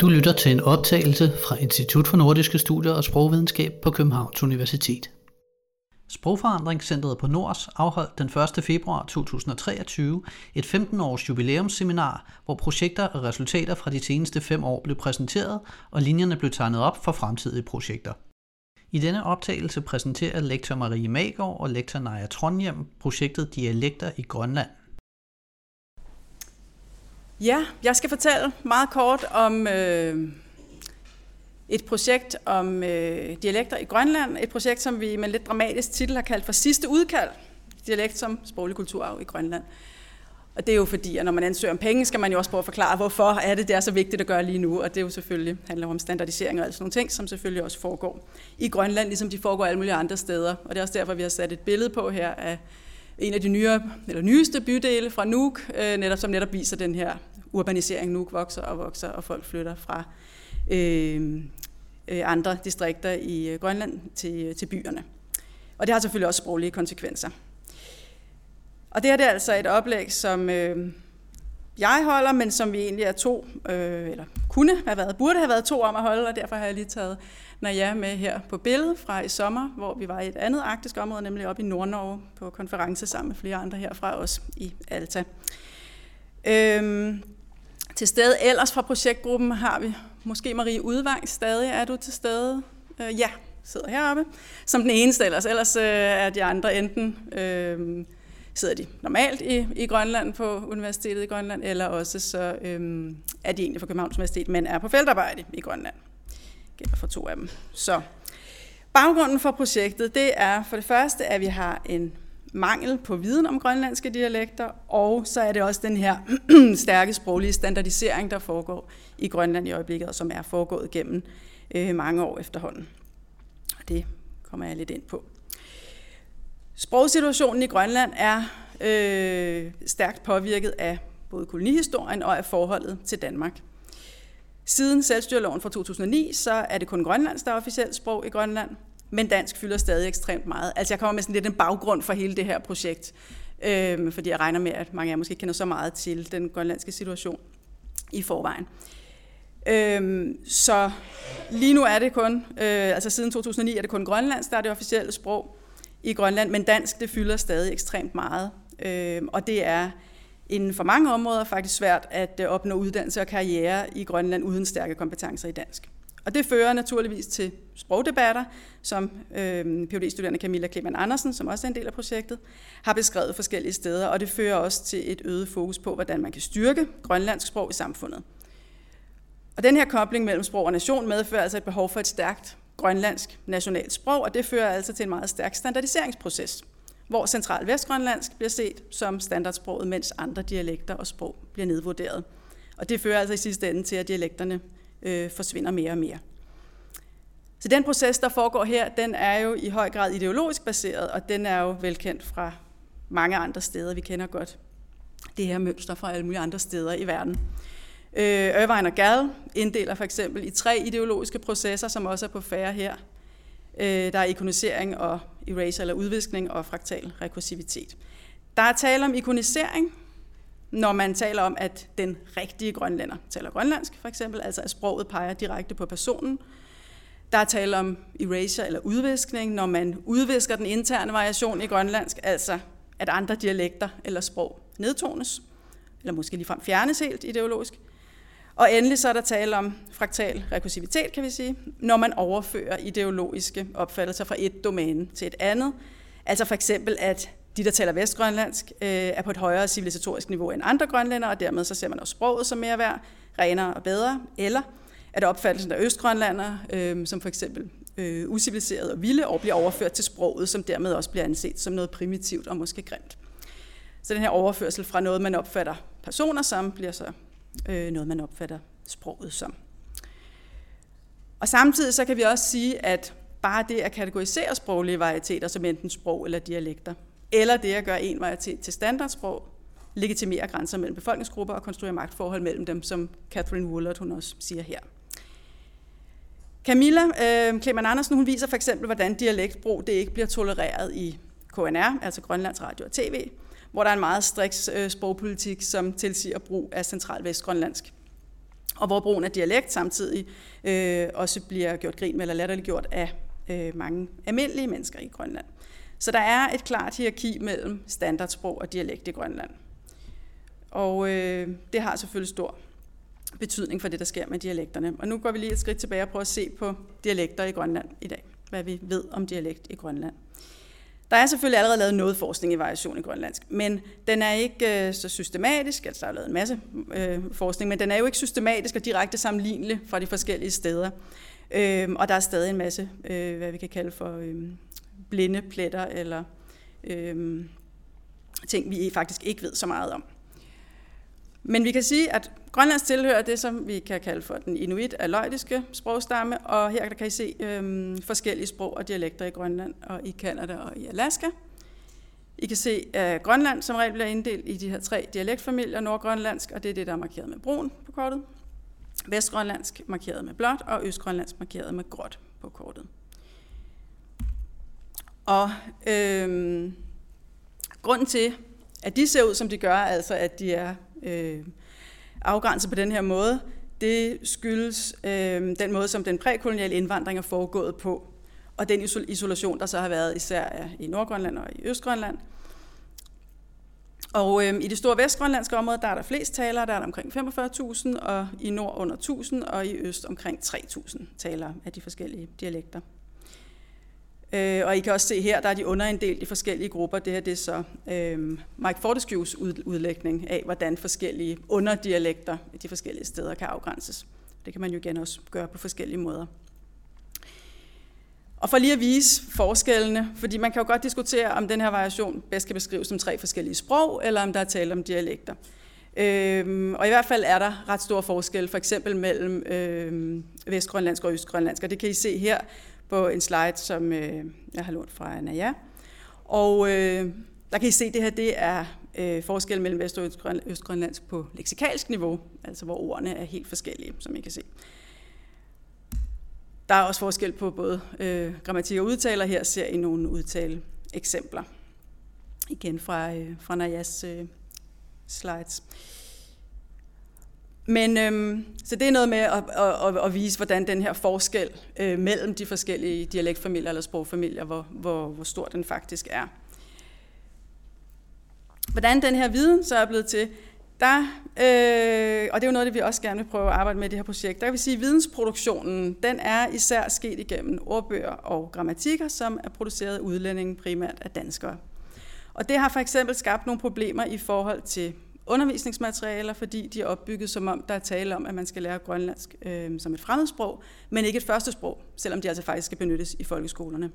Du lytter til en optagelse fra Institut for Nordiske Studier og Sprogvidenskab på Københavns Universitet. Sprogforandringscentret på Nords afholdt den 1. februar 2023 et 15-års jubilæumsseminar, hvor projekter og resultater fra de seneste fem år blev præsenteret, og linjerne blev tegnet op for fremtidige projekter. I denne optagelse præsenterer lektor Marie Magård og lektor Naja Trondhjem projektet Dialekter i Grønland. Ja, jeg skal fortælle meget kort om øh, et projekt om øh, dialekter i Grønland. Et projekt, som vi med lidt dramatisk titel har kaldt for Sidste Udkald. Dialekt som sproglig kulturarv i Grønland. Og det er jo fordi, at når man ansøger om penge, skal man jo også prøve at forklare, hvorfor er det, det er så vigtigt at gøre lige nu. Og det er jo selvfølgelig handler om standardisering og alt sådan nogle ting, som selvfølgelig også foregår i Grønland, ligesom de foregår alle mulige andre steder. Og det er også derfor, vi har sat et billede på her af en af de nyere, eller nyeste bydele fra Nuuk, øh, netop, som netop viser den her urbanisering. Nuuk vokser og vokser, og folk flytter fra øh, øh, andre distrikter i øh, Grønland til, øh, til byerne. Og det har selvfølgelig også sproglige konsekvenser. Og det her det er altså et oplæg, som øh, jeg holder, men som vi egentlig er to, øh, eller kunne have været, burde have været to om at holde, og derfor har jeg lige taget Naja med her på billedet fra i sommer, hvor vi var i et andet arktisk område, nemlig op i Nordnorge på konference sammen med flere andre herfra også i Alta. Øhm, til stede ellers fra projektgruppen har vi måske Marie Udvang stadig. Er du til stede? Øh, ja, sidder heroppe. Som den eneste ellers. Ellers øh, er de andre enten... Øh, sidder de normalt i, i Grønland på Universitetet i Grønland, eller også så øhm, er de egentlig fra Københavns Universitet, men er på feltarbejde i Grønland. Det gælder for to af dem. Så baggrunden for projektet, det er for det første, at vi har en mangel på viden om grønlandske dialekter, og så er det også den her stærke sproglige standardisering, der foregår i Grønland i øjeblikket, og som er foregået gennem øh, mange år efterhånden. Og det kommer jeg lidt ind på. Sprogsituationen i Grønland er øh, stærkt påvirket af både kolonihistorien og af forholdet til Danmark. Siden selvstyreloven fra 2009, så er det kun grønlandsk, der er officielt sprog i Grønland, men dansk fylder stadig ekstremt meget. Altså jeg kommer med sådan lidt en baggrund for hele det her projekt, øh, fordi jeg regner med, at mange af jer måske kender så meget til den grønlandske situation i forvejen. Øh, så lige nu er det kun, øh, altså siden 2009 er det kun grønlandsk, der er det officielle sprog i Grønland, men dansk det fylder stadig ekstremt meget. Øh, og det er inden for mange områder faktisk svært at øh, opnå uddannelse og karriere i Grønland uden stærke kompetencer i dansk. Og det fører naturligvis til sprogdebatter, som øh, phd studerende Camilla Kleman Andersen, som også er en del af projektet, har beskrevet forskellige steder, og det fører også til et øget fokus på, hvordan man kan styrke grønlandsk sprog i samfundet. Og den her kobling mellem sprog og nation medfører altså et behov for et stærkt grønlandsk nationalt sprog, og det fører altså til en meget stærk standardiseringsproces, hvor central vestgrønlandsk bliver set som standardsproget, mens andre dialekter og sprog bliver nedvurderet. Og det fører altså i sidste ende til, at dialekterne øh, forsvinder mere og mere. Så den proces, der foregår her, den er jo i høj grad ideologisk baseret, og den er jo velkendt fra mange andre steder. Vi kender godt det her mønster fra alle mulige andre steder i verden. Øh, Irvine og Gall inddeler for eksempel i tre ideologiske processer, som også er på færre her. Øh, der er ikonisering og erasure eller udviskning og fraktal rekursivitet. Der er tale om ikonisering, når man taler om, at den rigtige grønlænder taler grønlandsk, for eksempel, altså at sproget peger direkte på personen. Der er tale om erasure eller udviskning, når man udvisker den interne variation i grønlandsk, altså at andre dialekter eller sprog nedtones, eller måske ligefrem fjernes helt ideologisk. Og endelig så er der tale om fraktal rekursivitet, kan vi sige, når man overfører ideologiske opfattelser fra et domæne til et andet. Altså for eksempel, at de, der taler vestgrønlandsk, øh, er på et højere civilisatorisk niveau end andre grønlændere, og dermed så ser man også sproget som mere værd, renere og bedre, eller at opfattelsen af østgrønlandere, øh, som for eksempel øh, usiviliseret og vilde, og bliver overført til sproget, som dermed også bliver anset som noget primitivt og måske grimt. Så den her overførsel fra noget, man opfatter personer som, bliver så øh, noget, man opfatter sproget som. Og samtidig så kan vi også sige, at bare det at kategorisere sproglige varieteter som enten sprog eller dialekter, eller det at gøre en varietet til standardsprog, legitimerer grænser mellem befolkningsgrupper og konstruerer magtforhold mellem dem, som Catherine Woolard hun også siger her. Camilla øh, Kleman Andersen hun viser for eksempel, hvordan dialektbrug det ikke bliver tolereret i KNR, altså Grønlands Radio og TV, hvor der er en meget striks øh, sprogpolitik, som tilsiger brug af centralvestgrønlandsk. og hvor brugen af dialekt samtidig øh, også bliver gjort grin med eller latterliggjort af øh, mange almindelige mennesker i Grønland. Så der er et klart hierarki mellem standardsprog og dialekt i Grønland. Og øh, det har selvfølgelig stor betydning for det, der sker med dialekterne. Og nu går vi lige et skridt tilbage og prøver at se på dialekter i Grønland i dag. Hvad vi ved om dialekt i Grønland. Der er selvfølgelig allerede lavet noget forskning i variation i grønlandsk, men den er ikke øh, så systematisk, altså der er lavet en masse øh, forskning, men den er jo ikke systematisk og direkte sammenlignelig fra de forskellige steder. Øh, og der er stadig en masse, øh, hvad vi kan kalde for øh, blinde pletter, eller øh, ting, vi faktisk ikke ved så meget om. Men vi kan sige, at Grønlands tilhører det, som vi kan kalde for den inuit-aløjtiske sprogstamme, og her kan I se øhm, forskellige sprog og dialekter i Grønland og i Kanada og i Alaska. I kan se, at Grønland som regel bliver inddelt i de her tre dialektfamilier, nordgrønlandsk, og det er det, der er markeret med brun på kortet. Vestgrønlandsk markeret med blåt, og østgrønlandsk markeret med gråt på kortet. Og øhm, grunden til, at de ser ud, som de gør, altså at de er øh, afgrænset på den her måde, det skyldes øh, den måde, som den prækoloniale indvandring er foregået på, og den isolation, der så har været især i Nordgrønland og i Østgrønland. Og øh, i det store vestgrønlandske område, der er der flest talere, der er der omkring 45.000, og i nord under 1.000, og i øst omkring 3.000 talere af de forskellige dialekter. Øh, og I kan også se her, der er de underinddelt i forskellige grupper. Det her det er så øh, Mike Fortescues udlægning af, hvordan forskellige underdialekter i de forskellige steder kan afgrænses. Det kan man jo igen også gøre på forskellige måder. Og for lige at vise forskellene, fordi man kan jo godt diskutere, om den her variation bedst kan beskrives som tre forskellige sprog, eller om der er tale om dialekter. Øhm, og i hvert fald er der ret stor forskel, for eksempel mellem øhm, vestgrønlandsk og østgrønlandsk, og det kan I se her på en slide, som øh, jeg har lånt fra Naja. Og øh, der kan I se, at det her det er øh, forskel mellem Vest- og Østgrønlandsk på leksikalsk niveau, altså hvor ordene er helt forskellige, som I kan se. Der er også forskel på både øh, grammatik og udtaler. Her ser I nogle udtale eksempler. Igen fra, øh, fra Najas øh, slides. Men øhm, så det er noget med at, at, at, at vise, hvordan den her forskel øh, mellem de forskellige dialektfamilier eller sprogfamilier, hvor, hvor, hvor stor den faktisk er. Hvordan den her viden så er blevet til, der, øh, og det er jo noget, det vi også gerne vil prøve at arbejde med i det her projekt, der kan vi sige, at vidensproduktionen, den er især sket igennem ordbøger og grammatikker, som er produceret af udlændinge, primært af danskere. Og det har for eksempel skabt nogle problemer i forhold til undervisningsmaterialer, fordi de er opbygget som om, der er tale om, at man skal lære grønlandsk øh, som et fremmedsprog, men ikke et første sprog, selvom de altså faktisk skal benyttes i folkeskolerne.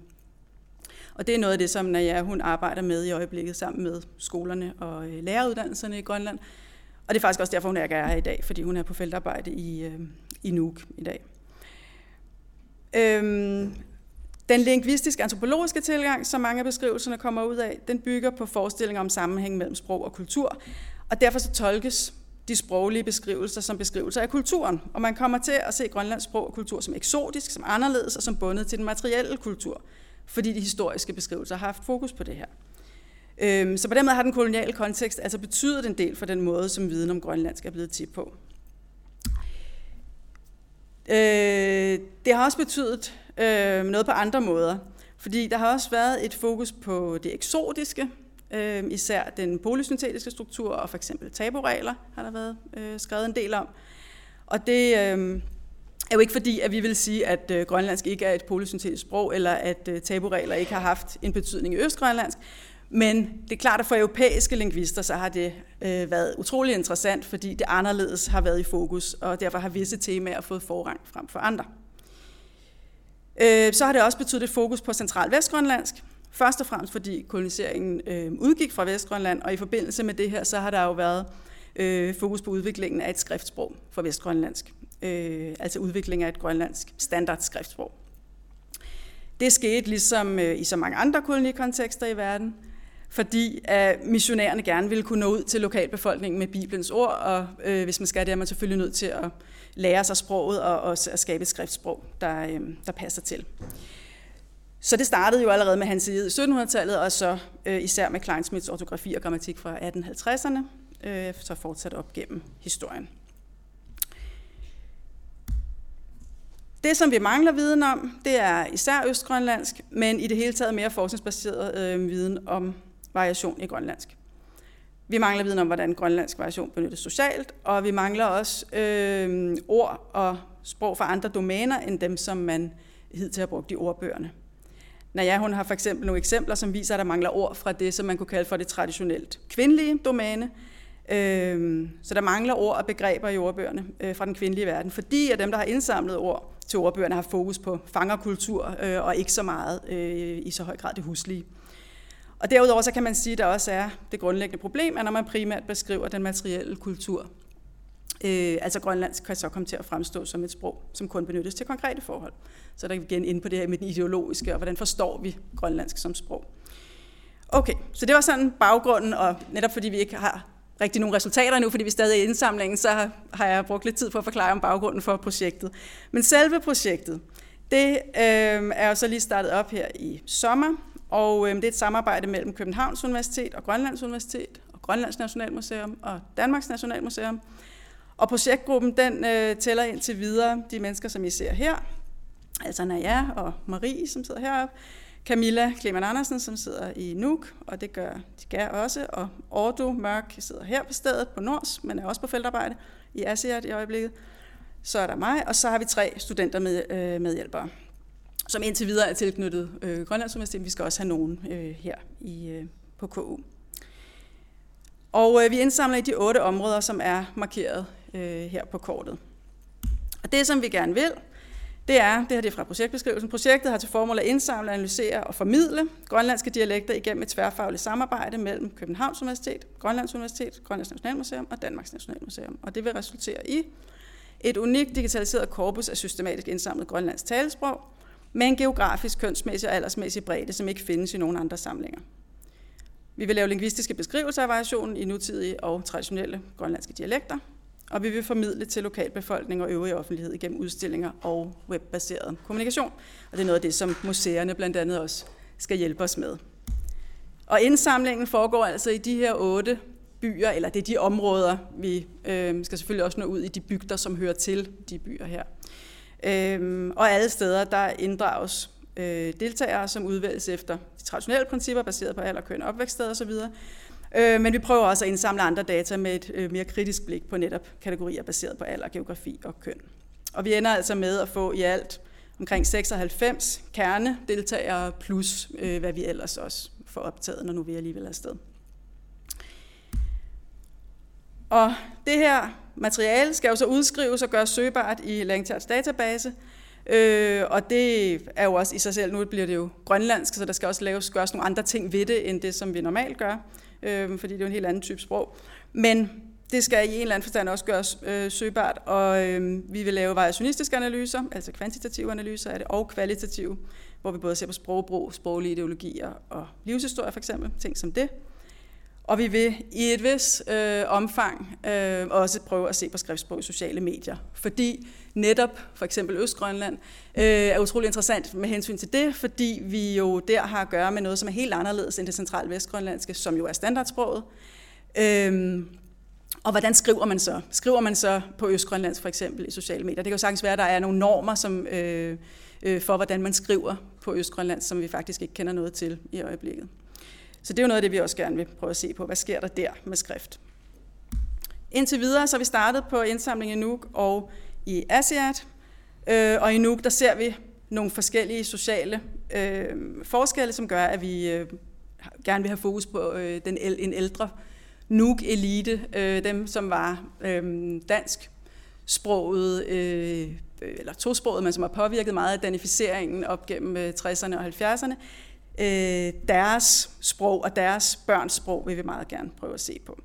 Og det er noget af det, som Naja, hun arbejder med i øjeblikket sammen med skolerne og øh, læreruddannelserne i Grønland. Og det er faktisk også derfor, hun er her i dag, fordi hun er på feltarbejde i, øh, i Nuuk i dag. Øhm, den lingvistiske antropologiske tilgang, som mange af beskrivelserne kommer ud af, den bygger på forestillinger om sammenhæng mellem sprog og kultur, og derfor så tolkes de sproglige beskrivelser som beskrivelser af kulturen. Og man kommer til at se Grønlands sprog og kultur som eksotisk, som anderledes og som bundet til den materielle kultur, fordi de historiske beskrivelser har haft fokus på det her. Øhm, så på den måde har den koloniale kontekst altså betydet en del for den måde, som viden om grønlandsk er blevet til på. Øh, det har også betydet øh, noget på andre måder, fordi der har også været et fokus på det eksotiske, øh, især den polysyntetiske struktur og for eksempel taburegler har der været øh, skrevet en del om. Og det øh, er jo ikke fordi, at vi vil sige, at øh, grønlandsk ikke er et polysyntetisk sprog, eller at øh, taburegler ikke har haft en betydning i østgrønlandsk. Men det er klart, at for europæiske lingvister, så har det øh, været utrolig interessant, fordi det anderledes har været i fokus, og derfor har visse temaer fået forrang frem for andre. Øh, så har det også betydet et fokus på central vestgrønlandsk, Først og fremmest fordi koloniseringen øh, udgik fra Vestgrønland, og i forbindelse med det her, så har der jo været øh, fokus på udviklingen af et skriftsprog for Vestgrønlandsk. Øh, altså udviklingen af et grønlandsk standardskriftsprog. Det skete ligesom øh, i så mange andre kolonikontekster i verden, fordi at missionærerne gerne ville kunne nå ud til lokalbefolkningen med Bibelens ord, og øh, hvis man skal det, er man selvfølgelig nødt til at lære sig sproget og, og at skabe et skriftsprog, der, øh, der passer til. Så det startede jo allerede med hans side i 1700-tallet, og så øh, især med Kleinsmiths ortografi og grammatik fra 1850'erne, øh, så fortsat op gennem historien. Det, som vi mangler viden om, det er især østgrønlandsk, men i det hele taget mere forskningsbaseret øh, viden om variation i grønlandsk. Vi mangler viden om, hvordan grønlandsk variation benyttes socialt, og vi mangler også øh, ord og sprog fra andre domæner end dem, som man hidtil har brugt i ordbøgerne. Naja, hun har for eksempel nogle eksempler, som viser, at der mangler ord fra det, som man kunne kalde for det traditionelt kvindelige domæne. Øh, så der mangler ord og begreber i ordbøgerne øh, fra den kvindelige verden, fordi at dem, der har indsamlet ord til ordbøgerne, har fokus på fangerkultur øh, og ikke så meget øh, i så høj grad det huslige. Og derudover så kan man sige, at der også er det grundlæggende problem, at når man primært beskriver den materielle kultur, øh, altså grønlandsk kan så komme til at fremstå som et sprog, som kun benyttes til konkrete forhold. Så der er vi igen inde på det her med den ideologiske, og hvordan forstår vi grønlandsk som sprog. Okay, så det var sådan baggrunden, og netop fordi vi ikke har rigtig nogen resultater nu, fordi vi er stadig i indsamlingen, så har jeg brugt lidt tid på at forklare om baggrunden for projektet. Men selve projektet, det øh, er jo så lige startet op her i sommer, og øh, det er et samarbejde mellem Københavns Universitet og Grønlands Universitet, og Grønlands Nationalmuseum og Danmarks Nationalmuseum. Og projektgruppen den øh, tæller indtil videre de mennesker, som I ser her, altså Naja og Marie, som sidder heroppe, Camilla Kleman Andersen, som sidder i Nuuk, og det gør de gør også, og Ordo Mørk sidder her på stedet på Nords, men er også på feltarbejde i ASEAT i øjeblikket. Så er der mig, og så har vi tre studenter med, øh, medhjælpere som indtil videre er tilknyttet øh, Grønlands Universitet. Vi skal også have nogen øh, her i, øh, på KU. Og øh, vi indsamler i de otte områder, som er markeret øh, her på kortet. Og det, som vi gerne vil, det er, det her det er fra projektbeskrivelsen, projektet har til formål at indsamle, analysere og formidle grønlandske dialekter igennem et tværfagligt samarbejde mellem Københavns Universitet, Grønlands Universitet, Grønlands Nationalmuseum og Danmarks Nationalmuseum. Og det vil resultere i et unikt digitaliseret korpus af systematisk indsamlet grønlandsk talesprog, med en geografisk, kønsmæssig og aldersmæssig bredde, som ikke findes i nogen andre samlinger. Vi vil lave lingvistiske beskrivelser af variationen i nutidige og traditionelle grønlandske dialekter, og vi vil formidle til lokalbefolkning og øvrige offentlighed gennem udstillinger og webbaseret kommunikation. Og det er noget af det, som museerne blandt andet også skal hjælpe os med. Og indsamlingen foregår altså i de her otte byer, eller det er de områder, vi øh, skal selvfølgelig også nå ud i de bygder, som hører til de byer her. Øhm, og alle steder, der inddrages øh, deltagere, som udvælges efter de traditionelle principper, baseret på alder, køn, opvækststed osv., øh, men vi prøver også at indsamle andre data med et øh, mere kritisk blik på netop kategorier baseret på alder, geografi og køn. Og vi ender altså med at få i alt omkring 96 kernedeltagere, plus øh, hvad vi ellers også får optaget, når nu vi alligevel er afsted. Og det her materiale skal jo så udskrives og gøres søgbart i Langcharts database, Øh, og det er jo også i sig selv, nu bliver det jo grønlandsk, så der skal også laves, gøres nogle andre ting ved det, end det, som vi normalt gør, øh, fordi det er jo en helt anden type sprog. Men det skal i en eller anden forstand også gøres øh, søgbart, og øh, vi vil lave variationistiske analyser, altså kvantitative analyser af det, og kvalitative, hvor vi både ser på sprogbrug, sproglige ideologier og livshistorie for eksempel, ting som det. Og vi vil i et vis øh, omfang øh, også prøve at se på skriftsprog i sociale medier, fordi netop for eksempel Østgrønland øh, er utrolig interessant med hensyn til det, fordi vi jo der har at gøre med noget, som er helt anderledes end det centrale vestgrønlandske, som jo er standardsproget. Øh, og hvordan skriver man så? Skriver man så på Østgrønlands for eksempel i sociale medier? Det kan jo sagtens være, at der er nogle normer som, øh, øh, for, hvordan man skriver på Østgrønland, som vi faktisk ikke kender noget til i øjeblikket. Så det er jo noget af det, vi også gerne vil prøve at se på. Hvad sker der der med skrift? Indtil videre så har vi startet på indsamlingen i Nuuk og i ASEAT. Øh, og i Nuuk der ser vi nogle forskellige sociale øh, forskelle, som gør, at vi øh, gerne vil have fokus på øh, den en ældre Nuuk-elite, øh, dem som var øh, dansk sproget, øh, eller tosproget, men som har påvirket meget af danificeringen op gennem øh, 60'erne og 70'erne øh, deres sprog og deres børns sprog vil vi meget gerne prøve at se på.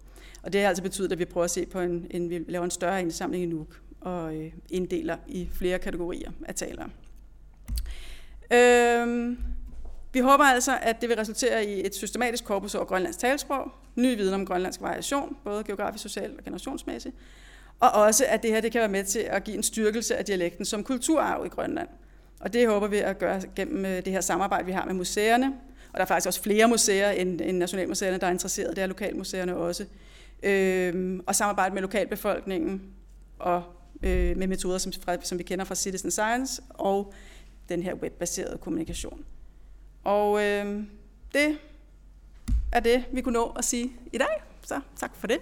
Og det har altså betydet, at vi prøver at se på en, en vi laver en større indsamling i Nuuk og øh, inddeler i flere kategorier af talere. Øhm, vi håber altså, at det vil resultere i et systematisk korpus over Grønlands talsprog, ny viden om grønlandsk variation, både geografisk, socialt og generationsmæssigt, og også, at det her det kan være med til at give en styrkelse af dialekten som kulturarv i Grønland. Og det håber vi at gøre gennem øh, det her samarbejde, vi har med museerne. Og der er faktisk også flere museer end, end Nationalmuseerne, der er interesseret. Det er lokalmuseerne også. Øhm, og samarbejde med lokalbefolkningen og øh, med metoder, som, fra, som vi kender fra Citizen Science, og den her webbaserede kommunikation. Og øh, det er det, vi kunne nå at sige i dag. Så tak for det.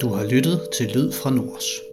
Du har lyttet til Lyd fra Nords.